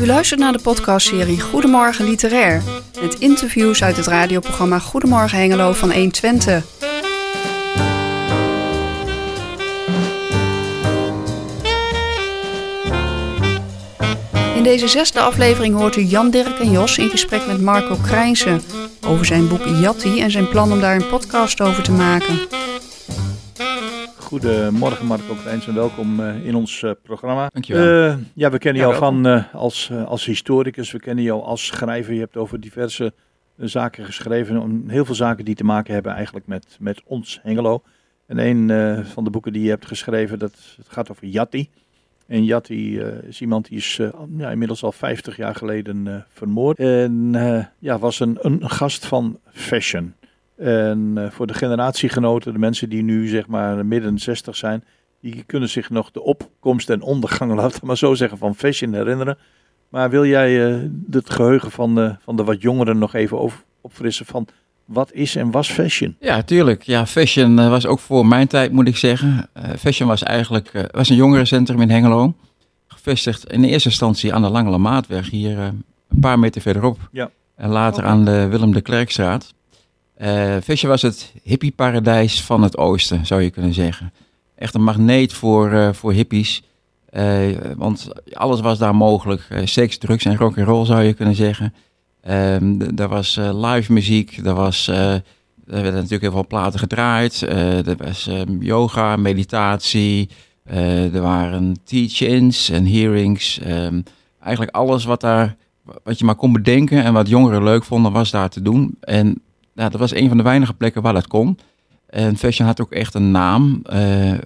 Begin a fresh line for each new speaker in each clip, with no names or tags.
U luistert naar de podcastserie Goedemorgen Literair. Met interviews uit het radioprogramma Goedemorgen Hengelo van 120. In deze zesde aflevering hoort u Jan, Dirk en Jos in gesprek met Marco Krijnsen over zijn boek Jatti en zijn plan om daar een podcast over te maken.
Goedemorgen Marco Kleins en welkom uh, in ons uh, programma.
Dankjewel.
Uh, ja, we kennen jou van als, als historicus, we kennen jou als schrijver. Je hebt over diverse zaken geschreven, om heel veel zaken die te maken hebben eigenlijk met, met ons Hengelo. En een eh, van de boeken die je hebt geschreven, dat het gaat over Jatti. En Jatti eh, is iemand die is eh, ja, inmiddels al 50 jaar geleden eh, vermoord. En eh, ja, was een, een gast van fashion. En eh, voor de generatiegenoten, de mensen die nu zeg maar midden 60 zijn, die kunnen zich nog de opkomst en ondergang, laten we maar zo zeggen, van fashion herinneren. Maar wil jij eh, het geheugen van de, van de wat jongeren nog even over, opfrissen van wat is en was fashion?
Ja, tuurlijk. Ja, fashion eh, was ook voor mijn tijd, moet ik zeggen. Fashion was eigenlijk was een jongerencentrum in Hengelo. Gevestigd in eerste instantie aan de Langele Maatweg, hier een paar meter verderop.
Ja.
En later aan de Willem de Klerkstraat. Eh fashion was het hippieparadijs van het oosten, zou je kunnen zeggen. Echt een magneet voor, eh, voor hippies. Eh, want alles was daar mogelijk. Seks, drugs en rock roll zou je kunnen zeggen. Ehm, er was eh, live muziek, er, was, er werden natuurlijk heel veel platen gedraaid. er was ehm, yoga, meditatie, er waren teach-ins en hearings. ehm, eigenlijk alles wat, daar, wat je maar kon bedenken en wat jongeren leuk vonden, was daar te doen. En nou, dat was een van de weinige plekken waar dat kon. En fashion had ook echt een naam, eh, eh,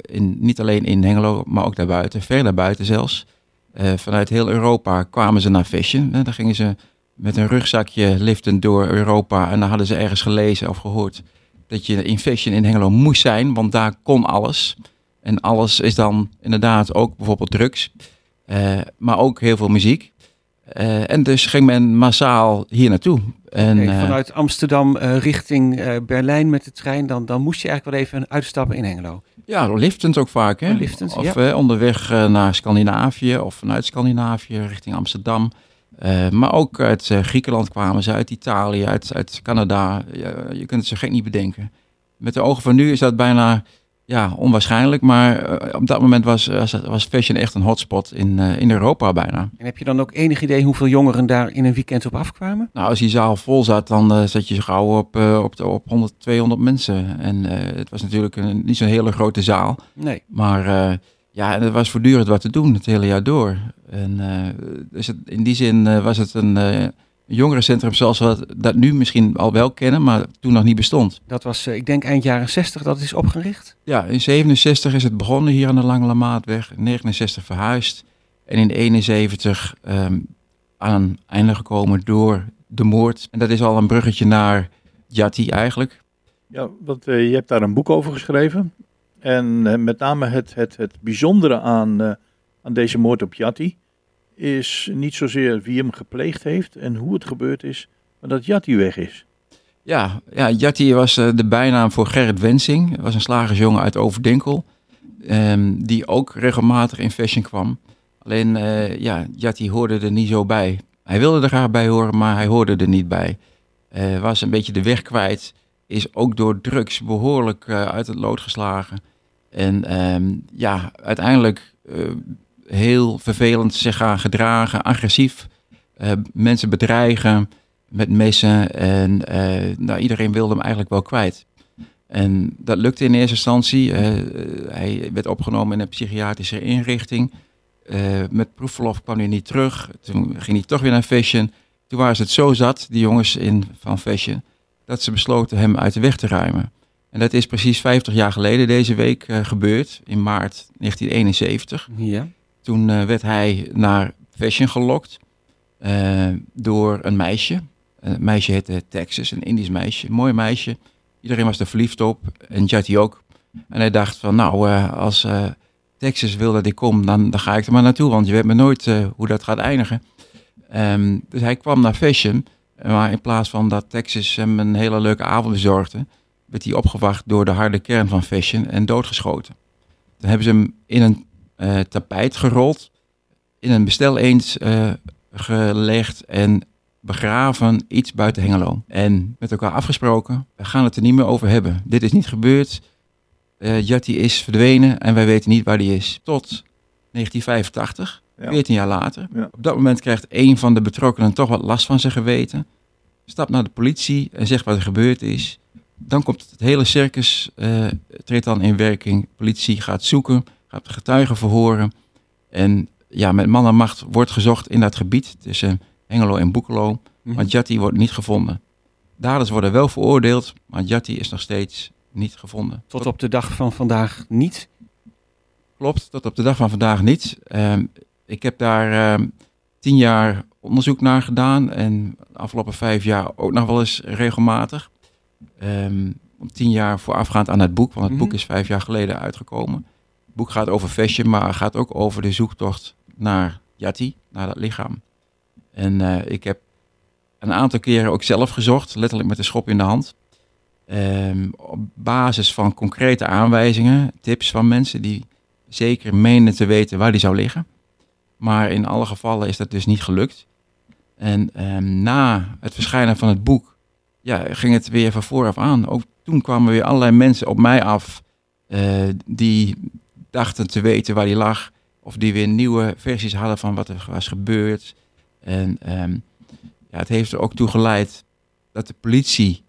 in, niet alleen in Hengelo, maar ook daarbuiten, ver daarbuiten zelfs. Eh, vanuit heel Europa kwamen ze naar fashion. En dan gingen ze met een rugzakje liften door Europa. En dan hadden ze ergens gelezen of gehoord dat je in fashion in Hengelo moest zijn, want daar kon alles. En alles is dan inderdaad ook bijvoorbeeld drugs, maar ook heel veel muziek. Eh, en dus ging men massaal hier naartoe. En, eh,
vanuit Amsterdam eh, richting Berlijn met de trein, dan, dan moest je eigenlijk wel even uitstappen in Hengelo.
Ja, liftend ook vaak. Hè?
Liftend,
of
ja.
onderweg naar Scandinavië of vanuit Scandinavië richting Amsterdam. Maar ook uit Griekenland kwamen ze, uit Italië, uit, uit Canada. Je kunt het zo gek niet bedenken. Met de ogen van nu is dat bijna ja, onwaarschijnlijk. Maar eh, op dat moment was, was, was fashion echt een hotspot in, eh, in Europa bijna.
En heb je dan ook enig idee hoeveel jongeren daar in een weekend op afkwamen?
Nou, als die zaal vol zat, dan eh, zat je zo gauw op, eh, op, de, op 100, 200 mensen. En eh, het was natuurlijk een, niet zo'n hele grote zaal.
Nee.
Maar eh, ja, en er was voortdurend wat te doen het hele jaar door. En eh, dus het, in die zin eh, was het een eh, jongerencentrum zoals we dat nu misschien al wel kennen, maar toen nog niet bestond.
Dat was, eh, ik denk, eind jaren 60 dat het is opgericht.
Ja, in 67 is het begonnen hier aan de Langele Maatweg, in 69 verhuisd en in 71 ehm, aan een einde gekomen door de moord. En dat is al een bruggetje naar Jatti eigenlijk.
Ja, want eh, je hebt daar een boek over geschreven. En eh, met name het, het, het bijzondere aan, eh, aan deze moord op Jatti is niet zozeer wie hem gepleegd heeft en hoe het gebeurd is, maar dat Jatti weg is.
Ja, ja Jatti was eh, de bijnaam voor Gerrit Wensing. Was een slagersjongen uit Overdenkel. ehm, die ook regelmatig in fashion kwam. Alleen, eh, ja, Jatti hoorde er niet zo bij. Hij wilde er graag bij horen, maar hij hoorde er niet bij. Eh, was een beetje de weg kwijt. Is ook door drugs behoorlijk eh, uit het lood geslagen. En ehm, ja, uiteindelijk heel vervelend zich gaan gedragen. Agressief. eh, mensen bedreigen met messen. En eh, nou, iedereen wilde hem eigenlijk wel kwijt. En dat lukte in eerste instantie. Eh, hij werd opgenomen in een psychiatrische inrichting. Met proefverlof kwam hij niet terug. Toen ging hij toch weer naar fashion. Toen waren ze het zo zat, die jongens in, van fashion, dat ze besloten hem uit de weg te ruimen. En dat is precies 50 jaar geleden deze week gebeurd, in maart 1971.
Ja.
Toen eh, werd hij naar fashion gelokt eh, door een meisje. Een meisje heette Texas, een Indisch meisje. Mooi meisje. Iedereen was er verliefd op. En Jatti ook. En hij dacht van, nou, eh, als eh, Texas wil dat ik kom, dan, dan ga ik er maar naartoe. Want je weet maar nooit eh, hoe dat gaat eindigen. Ehm, dus hij kwam naar fashion. Maar in plaats van dat Texas hem een hele leuke avond bezorgde, werd hij opgewacht door de harde kern van fashion en doodgeschoten. Dan hebben ze hem in een eh, tapijt gerold in een bestel eens eh, gelegd en begraven iets buiten Hengelo. En met elkaar afgesproken, we gaan het er niet meer over hebben. Dit is niet gebeurd. Uh, Jatti is verdwenen en wij weten niet waar die is. Tot 1985,
Ja.
14 jaar later.
Ja.
Op dat moment krijgt een van de betrokkenen toch wat last van zijn geweten. Stapt naar de politie en zegt wat er gebeurd is. Dan komt het hele circus, treedt dan in werking. Politie gaat zoeken, gaat de getuigen verhoren. En ja, met man en macht wordt gezocht in dat gebied tussen Hengelo en Boekelo.
Mhm.
Maar Jatti wordt niet gevonden. Daders worden wel veroordeeld, maar Jatti is nog steeds niet gevonden.
Tot op de dag van vandaag niet.
Klopt, tot op de dag van vandaag niet. Ehm, ik heb daar ehm, tien jaar onderzoek naar gedaan en de afgelopen vijf jaar ook nog wel eens regelmatig. Ehm, tien jaar voorafgaand aan het boek, want het
Mhm.
boek is vijf jaar geleden uitgekomen. Boek gaat over fashion, maar gaat ook over de zoektocht naar Yati, naar dat lichaam. En eh, ik heb een aantal keren ook zelf gezocht, letterlijk met de schop in de hand. Ehm, op basis van concrete aanwijzingen, tips van mensen die zeker menen te weten waar die zou liggen. Maar in alle gevallen is dat dus niet gelukt. En ehm, na het verschijnen van het boek ja, ging het weer van vooraf aan. Ook toen kwamen weer allerlei mensen op mij af eh, die dachten te weten waar die lag. Of die weer nieuwe versies hadden van wat er was gebeurd. En ehm, ja, het heeft er ook toe geleid dat de politie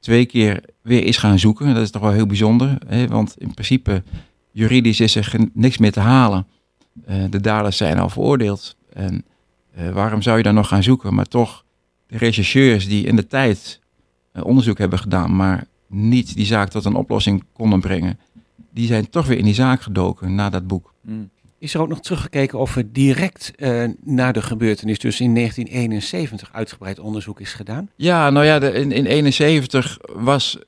twee keer weer is gaan zoeken. Dat is toch wel heel bijzonder. Hè? Want in principe, juridisch is er niks meer te halen. Eh, de daders zijn al veroordeeld. En eh, waarom zou je dan nog gaan zoeken? Maar toch, de rechercheurs die in de tijd eh, onderzoek hebben gedaan, maar niet die zaak tot een oplossing konden brengen, die zijn toch weer in die zaak gedoken na dat boek.
Mm.
Is er ook nog teruggekeken of er direct eh, na de gebeurtenis, dus in 1971, uitgebreid onderzoek is gedaan?
Ja, nou ja, de, in, in 71 was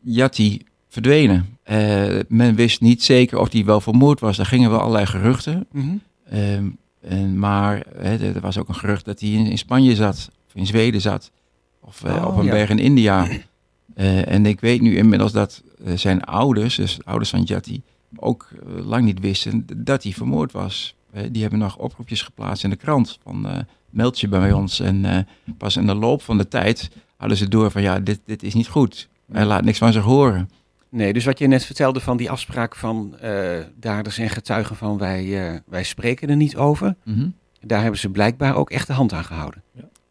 Jatti verdwenen. Eh, men wist niet zeker of hij wel vermoord was. Er gingen wel allerlei geruchten. Ehm, en, maar hè, er was ook een gerucht dat hij in, in Spanje zat, of in Zweden zat, of eh,
Oh,
op een
ja.
berg in India. Eh, en ik weet nu inmiddels dat eh, zijn ouders, dus de ouders van Jatti, ook eh, lang niet wisten dat hij vermoord was. Die hebben nog oproepjes geplaatst in de krant van meld je bij ons. En pas in de loop van de tijd hadden ze door van ja, dit, dit is niet goed. Hij laat niks van zich horen.
Nee, dus wat je net vertelde van die afspraak van eh daders en getuigen van wij, wij spreken er niet over.
Mhm.
Daar hebben ze blijkbaar ook echt de hand aan gehouden.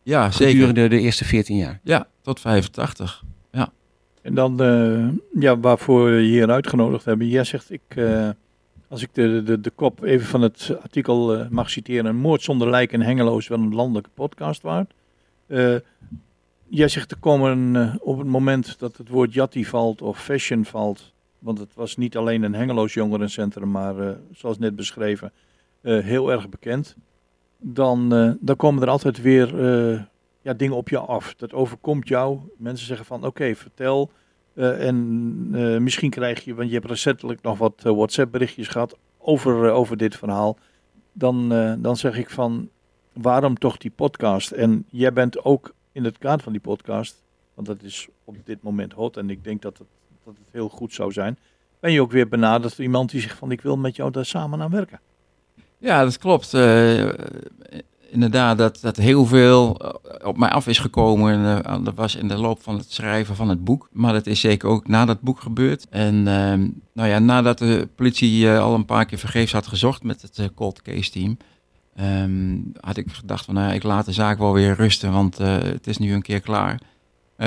Ja, zeker.
Gedurende de eerste 14 jaar.
Ja, tot 85.
En dan, eh, ja, waarvoor we je hier uitgenodigd hebben. Jij zegt, ik, eh, als ik de, de, de kop even van het artikel eh, mag citeren. Een moord zonder lijk in Hengelo is wel een landelijke podcast waard. Jij zegt, er komen op het moment dat het woord Jatti valt of fashion valt. Want het was niet alleen een Hengeloos jongerencentrum, maar zoals net beschreven, heel erg bekend. Dan, dan komen er altijd weer ja, dingen op je af. Dat overkomt jou. Mensen zeggen van oké, vertel. Eh, en eh, misschien krijg je, want je hebt recentelijk nog wat eh, WhatsApp berichtjes gehad over, over dit verhaal. Dan, dan zeg ik van waarom toch die podcast? En jij bent ook in het kader van die podcast, want dat is op dit moment hot en ik denk dat het, dat het heel goed zou zijn. Ben je ook weer benaderd door iemand die zegt van ik wil met jou daar samen aan werken.
Ja, dat klopt. Inderdaad, dat, dat heel veel eh, op mij af is gekomen. eh, dat was in de loop van het schrijven van het boek. Maar dat is zeker ook na dat boek gebeurd. En ehm, nou ja, nadat de politie eh, al een paar keer vergeefs had gezocht met het eh, cold case team... ehm, had ik gedacht van, nou, ik laat de zaak wel weer rusten, want het is nu een keer klaar.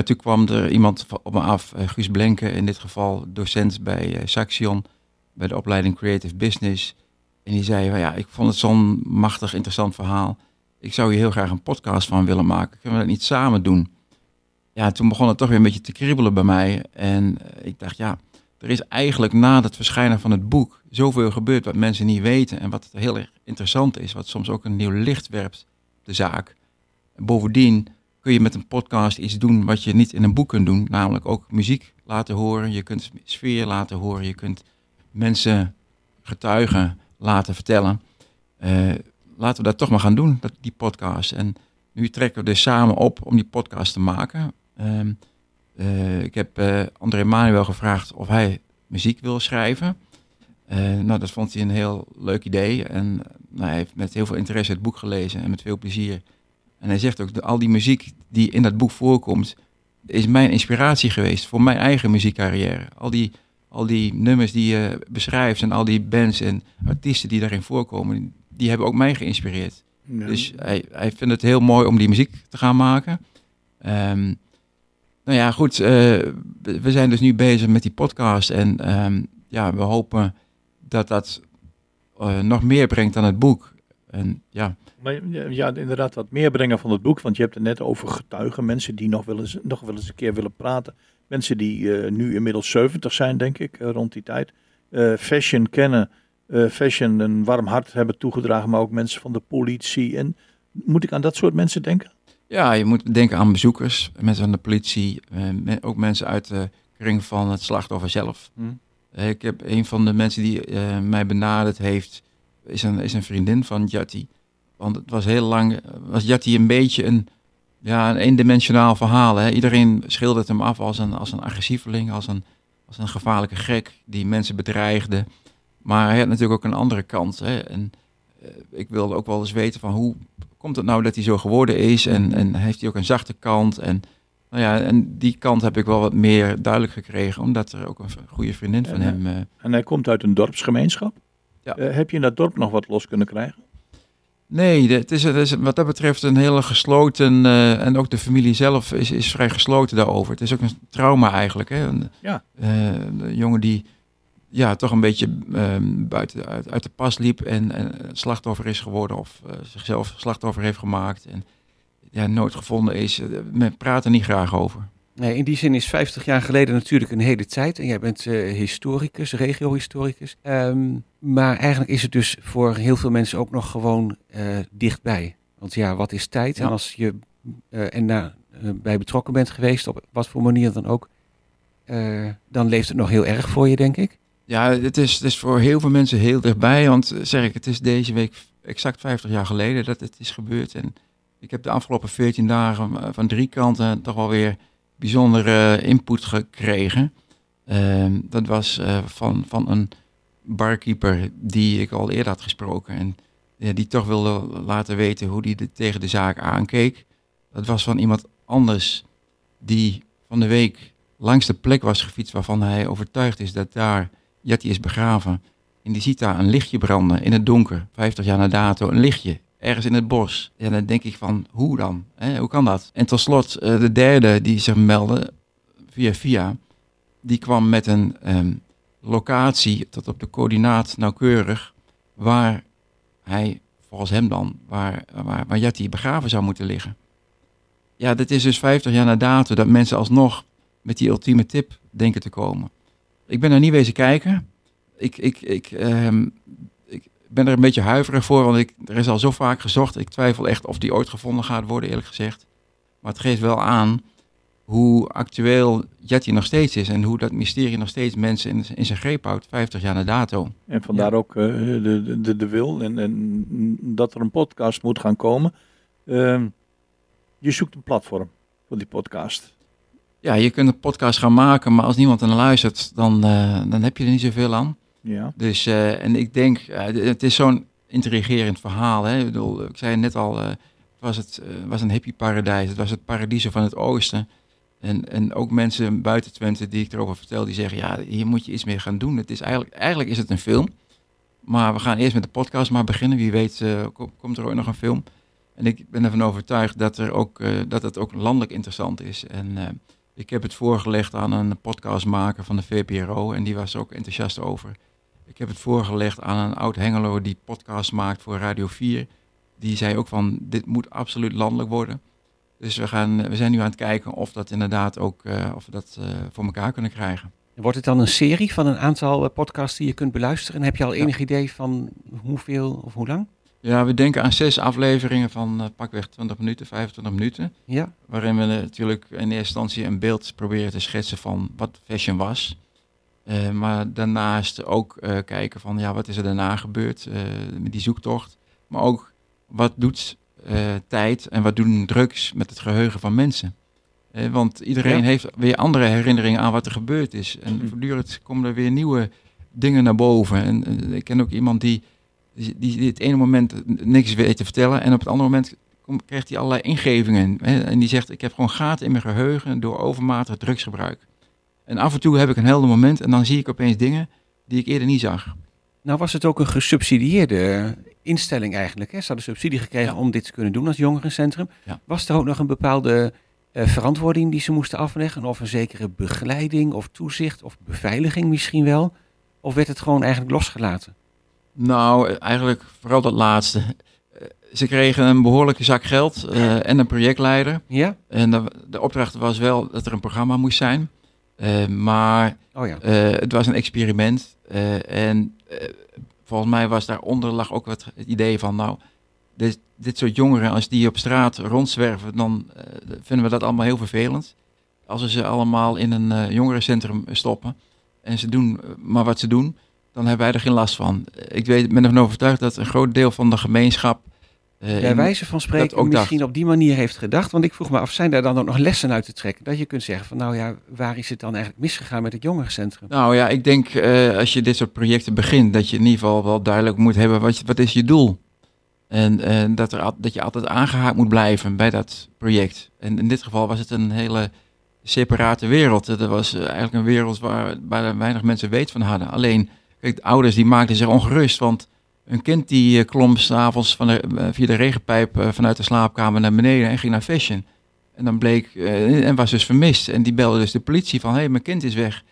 Toen kwam er iemand op me af, Guus Blenke, in dit geval docent bij Saxion, bij de opleiding Creative Business... En die zei, ja, ik vond het zo'n machtig interessant verhaal. Ik zou hier heel graag een podcast van willen maken. Kunnen we dat niet samen doen? Ja, toen begon het toch weer een beetje te kriebelen bij mij. En eh, ik dacht, ja, er is eigenlijk na het verschijnen van het boek zoveel gebeurd wat mensen niet weten. En wat heel erg interessant is, wat soms ook een nieuw licht werpt op de zaak. Bovendien kun je met een podcast iets doen wat je niet in een boek kunt doen. Namelijk ook muziek laten horen. Je kunt sfeer laten horen. Je kunt mensen getuigen laten vertellen. Eh, laten we dat toch maar gaan doen, dat, die podcast. En nu trekken we dus samen op om die podcast te maken. Ehm, eh, ik heb eh, André Manuel gevraagd of hij muziek wil schrijven. nou, dat vond hij een heel leuk idee. En nou, hij heeft met heel veel interesse het boek gelezen en met veel plezier. En hij zegt ook, de, al die muziek die in dat boek voorkomt, is mijn inspiratie geweest voor mijn eigen muziekcarrière. Al die, al die nummers die je beschrijft en al die bands en artiesten die daarin voorkomen, die hebben ook mij geïnspireerd. Dus hij, hij vindt het heel mooi om die muziek te gaan maken. Um, nou ja, goed. Uh, we zijn dus nu bezig met die podcast. En um, ja, we hopen dat dat uh, nog meer brengt dan het boek. En ja.
Maar ja, inderdaad, wat meer brengen van het boek. Want je hebt het net over getuigen. Mensen die nog wel eens, nog wel eens een keer willen praten. Mensen die uh, nu inmiddels 70 zijn, denk ik, rond die tijd. fashion kennen. Fashion een warm hart hebben toegedragen. Maar ook mensen van de politie. En moet ik aan dat soort mensen denken?
Ja, je moet denken aan bezoekers, mensen van de politie, eh, ook mensen uit de kring van het slachtoffer zelf. Hmm. Eh, ik heb een van de mensen die eh, mij benaderd heeft, is een, is een vriendin van Jatti. Want het was heel lang, was Jatti een beetje een, ja, een eendimensionaal verhaal. Hè? Iedereen schildert hem af als een, als een agressieveling, als een, als een gevaarlijke gek die mensen bedreigde. Maar hij had natuurlijk ook een andere kant. Hè? En ik wilde ook wel eens weten van hoe komt het nou dat hij zo geworden is? En, en heeft hij ook een zachte kant? En, nou ja, en die kant heb ik wel wat meer duidelijk gekregen, omdat er ook een goede vriendin van hem... Uh,
en hij komt uit een dorpsgemeenschap? Ja. Uh, heb je in dat dorp nog wat los kunnen krijgen?
Nee, het is, het is wat dat betreft een hele gesloten, uh, en ook de familie zelf is, is vrij gesloten daarover. Het is ook een trauma eigenlijk. Hè? Een, ja. een jongen die ja, toch een beetje um, buiten uit, uit, de pas liep en, en slachtoffer is geworden of uh, zichzelf slachtoffer heeft gemaakt en ja, nooit gevonden is. Uh, men praat er niet graag over.
Nee, in die zin is 50 jaar geleden natuurlijk een hele tijd. En jij bent uh, historicus, regiohistoricus. Um, maar eigenlijk is het dus voor heel veel mensen ook nog gewoon dichtbij. Want ja, wat is tijd? Ja. En als je en daar bij betrokken bent geweest, op wat voor manier dan ook, dan leeft het nog heel erg voor je, denk ik.
Ja, het is, het is voor heel veel mensen heel dichtbij. Want eh, zeg ik, het is deze week exact 50 jaar geleden dat het is gebeurd. En ik heb de afgelopen 14 dagen eh, van drie kanten toch wel weer bijzondere input gekregen. Uh, dat was van, van een barkeeper die ik al eerder had gesproken. En ja, die toch wilde laten weten hoe hij tegen de zaak aankeek. Dat was van iemand anders die van de week langs de plek was gefietst waarvan hij overtuigd is dat daar Jetty is begraven. En die ziet daar een lichtje branden in het donker, 50 jaar na dato, een lichtje. Ergens in het bos. Ja, dan denk ik van, hoe dan? Hoe kan dat? En tot slot, uh, de derde die zich meldde, via via, die kwam met een um, locatie, tot op de coördinaat nauwkeurig, waar hij, volgens hem dan, waar, waar, waar begraven zou moeten liggen. Ja, dat is dus 50 jaar na dato dat mensen alsnog met die ultieme tip denken te komen. Ik ben er niet wezen kijken. Ik, ik, ik, um, ik ben er een beetje huiverig voor, want ik, er is al zo vaak gezocht. Ik twijfel echt of die ooit gevonden gaat worden, eerlijk gezegd. Maar het geeft wel aan hoe actueel Jetty nog steeds is en hoe dat mysterie nog steeds mensen in, in zijn greep houdt, 50 jaar na dato.
En vandaar ook uh, de, de, de wil en, en dat er een podcast moet gaan komen. Uh, je zoekt een platform voor die podcast
ja, je kunt een podcast gaan maken, maar als niemand er naar luistert, dan, uh, dan heb je er niet zoveel aan. Ja. Dus, uh, en ik denk, uh, het is zo'n intrigerend verhaal. Hè? Ik, bedoel, ik zei net al, het was het was een hippieparadijs. Het was het paradies van het oosten. En, en ook mensen buiten Twente die ik erover vertel, die zeggen, ja, hier moet je iets mee gaan doen. Het is eigenlijk, eigenlijk is het een film. Maar we gaan eerst met de podcast maar beginnen. Wie weet komt er ooit nog een film. En ik ben ervan overtuigd dat, er ook, dat het ook landelijk interessant is. En ik heb het voorgelegd aan een podcastmaker van de VPRO en die was er ook enthousiast over. Ik heb het voorgelegd aan een oud Hengelo die podcast maakt voor Radio 4. Die zei ook van, dit moet absoluut landelijk worden. Dus we, gaan, we zijn nu aan het kijken of dat inderdaad ook uh, of we dat uh, voor elkaar kunnen krijgen.
Wordt het dan een serie van een aantal uh, podcasts die je kunt beluisteren? En heb je al enig ja. idee van hoeveel of hoe lang?
Ja, we denken aan zes afleveringen van uh, pakweg 20 minuten, 25 minuten. Ja. Waarin we natuurlijk in eerste instantie een beeld proberen te schetsen van wat fashion was. Uh, maar daarnaast ook uh, kijken van ja, wat is er daarna gebeurd met die zoektocht. Maar ook wat doet tijd en wat doen drugs met het geheugen van mensen. want iedereen ja. heeft weer andere herinneringen aan wat er gebeurd is. En mm. voortdurend komen er weer nieuwe dingen naar boven. En eh, ik ken ook iemand die, die, die het ene moment niks weet te vertellen en op het andere moment kom- krijgt hij allerlei ingevingen. Hè? En die zegt, ik heb gewoon gaten in mijn geheugen door overmatig drugsgebruik. En af en toe heb ik een helder moment en dan zie ik opeens dingen die ik eerder niet zag.
Nou was het ook een gesubsidieerde instelling eigenlijk. Hè? Ze hadden subsidie gekregen
Ja.
om dit te kunnen doen als jongerencentrum.
Ja.
Was er ook nog een bepaalde eh, verantwoording die ze moesten afleggen? Of een zekere begeleiding of toezicht of beveiliging misschien wel? Of werd het gewoon eigenlijk losgelaten?
Nou, eigenlijk vooral dat laatste. Eh, Ze kregen een behoorlijke zak geld eh, en een projectleider.
Ja?
En de, de opdracht was wel dat er een programma moest zijn. Eh, maar
Oh ja.
het was een experiment. En volgens mij was daaronder lag ook wat het idee van... nou, dit, dit soort jongeren, als die op straat rondzwerven... dan vinden we dat allemaal heel vervelend. Als we ze allemaal in een jongerencentrum stoppen... en ze doen maar wat ze doen... dan hebben wij er geen last van. Ik weet, ben ervan overtuigd dat een groot deel van de gemeenschap... eh,
Bij wijze van spreken
ook
misschien
dacht.
op die manier heeft gedacht. Want ik vroeg me af, zijn daar dan ook nog lessen uit te trekken? Dat je kunt zeggen van nou ja, waar is het dan eigenlijk misgegaan met het jongerencentrum?
Nou ja, ik denk eh, als je dit soort projecten begint, dat je in ieder geval wel duidelijk moet hebben wat, je- wat is je doel. En, en dat, er, dat je altijd aangehaakt moet blijven bij dat project. En in dit geval was het een hele separate wereld. Dat was eh, eigenlijk een wereld waar, waar weinig mensen weet van hadden. Alleen, de ouders die maakten zich ongerust, want een kind die eh, klom s'avonds eh, via de regenpijp eh, vanuit de slaapkamer naar beneden en ging naar fashion. En dan bleek, en was dus vermist. En die belde dus de politie van, hé, hey, mijn kind is weg.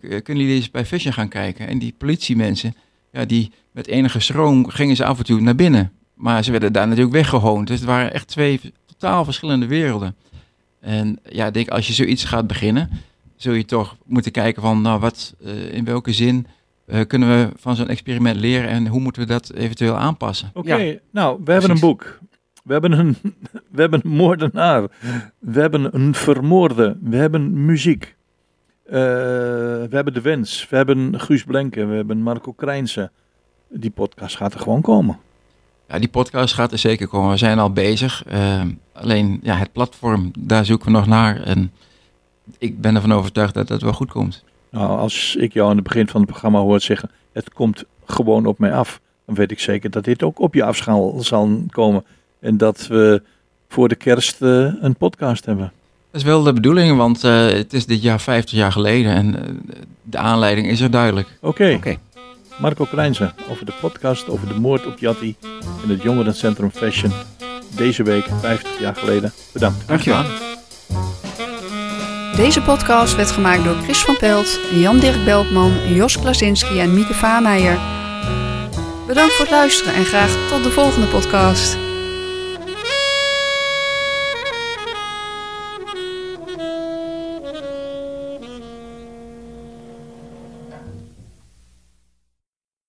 Kunnen jullie eens bij Fashion gaan kijken? En die politiemensen, ja, die met enige schroom gingen ze af en toe naar binnen. Maar ze werden daar natuurlijk weggehoond. Dus het waren echt twee totaal verschillende werelden. En ja, ik denk, als je zoiets gaat beginnen, zul je toch moeten kijken van, nou, wat, in welke zin eh, kunnen we van zo'n experiment leren en hoe moeten we dat eventueel aanpassen?
Oké,
Ja.
nou, we hebben een boek. We hebben een, we hebben een moordenaar. We hebben een vermoorde. We hebben muziek. Eh, we hebben De Wens. We hebben Guus Blenken. We hebben Marco Krijnsen. Die podcast gaat er gewoon komen.
Ja, die podcast gaat er zeker komen. We zijn al bezig. Eh, alleen ja, het platform, daar zoeken we nog naar. En ik ben ervan overtuigd dat dat wel goed komt.
Nou, als ik jou aan het begin van het programma hoor zeggen, het komt gewoon op mij af, dan weet ik zeker dat dit ook op je af zal, komen. En dat we voor de kerst eh, een podcast hebben.
Dat is wel de bedoeling, want eh, het is dit jaar 50 jaar geleden en eh, de aanleiding is er duidelijk.
Oké,
Oké.
Marco Krijnsen over de podcast over de moord op Jatti in het Jongerencentrum Fashion. Deze week, 50 jaar geleden. Bedankt.
Dankjewel.
Deze podcast werd gemaakt door Chris van Pelt, Jan-Dirk Beltman, Jos Klasinski en Mieke Vaameijer. Bedankt voor het luisteren en graag tot de volgende podcast.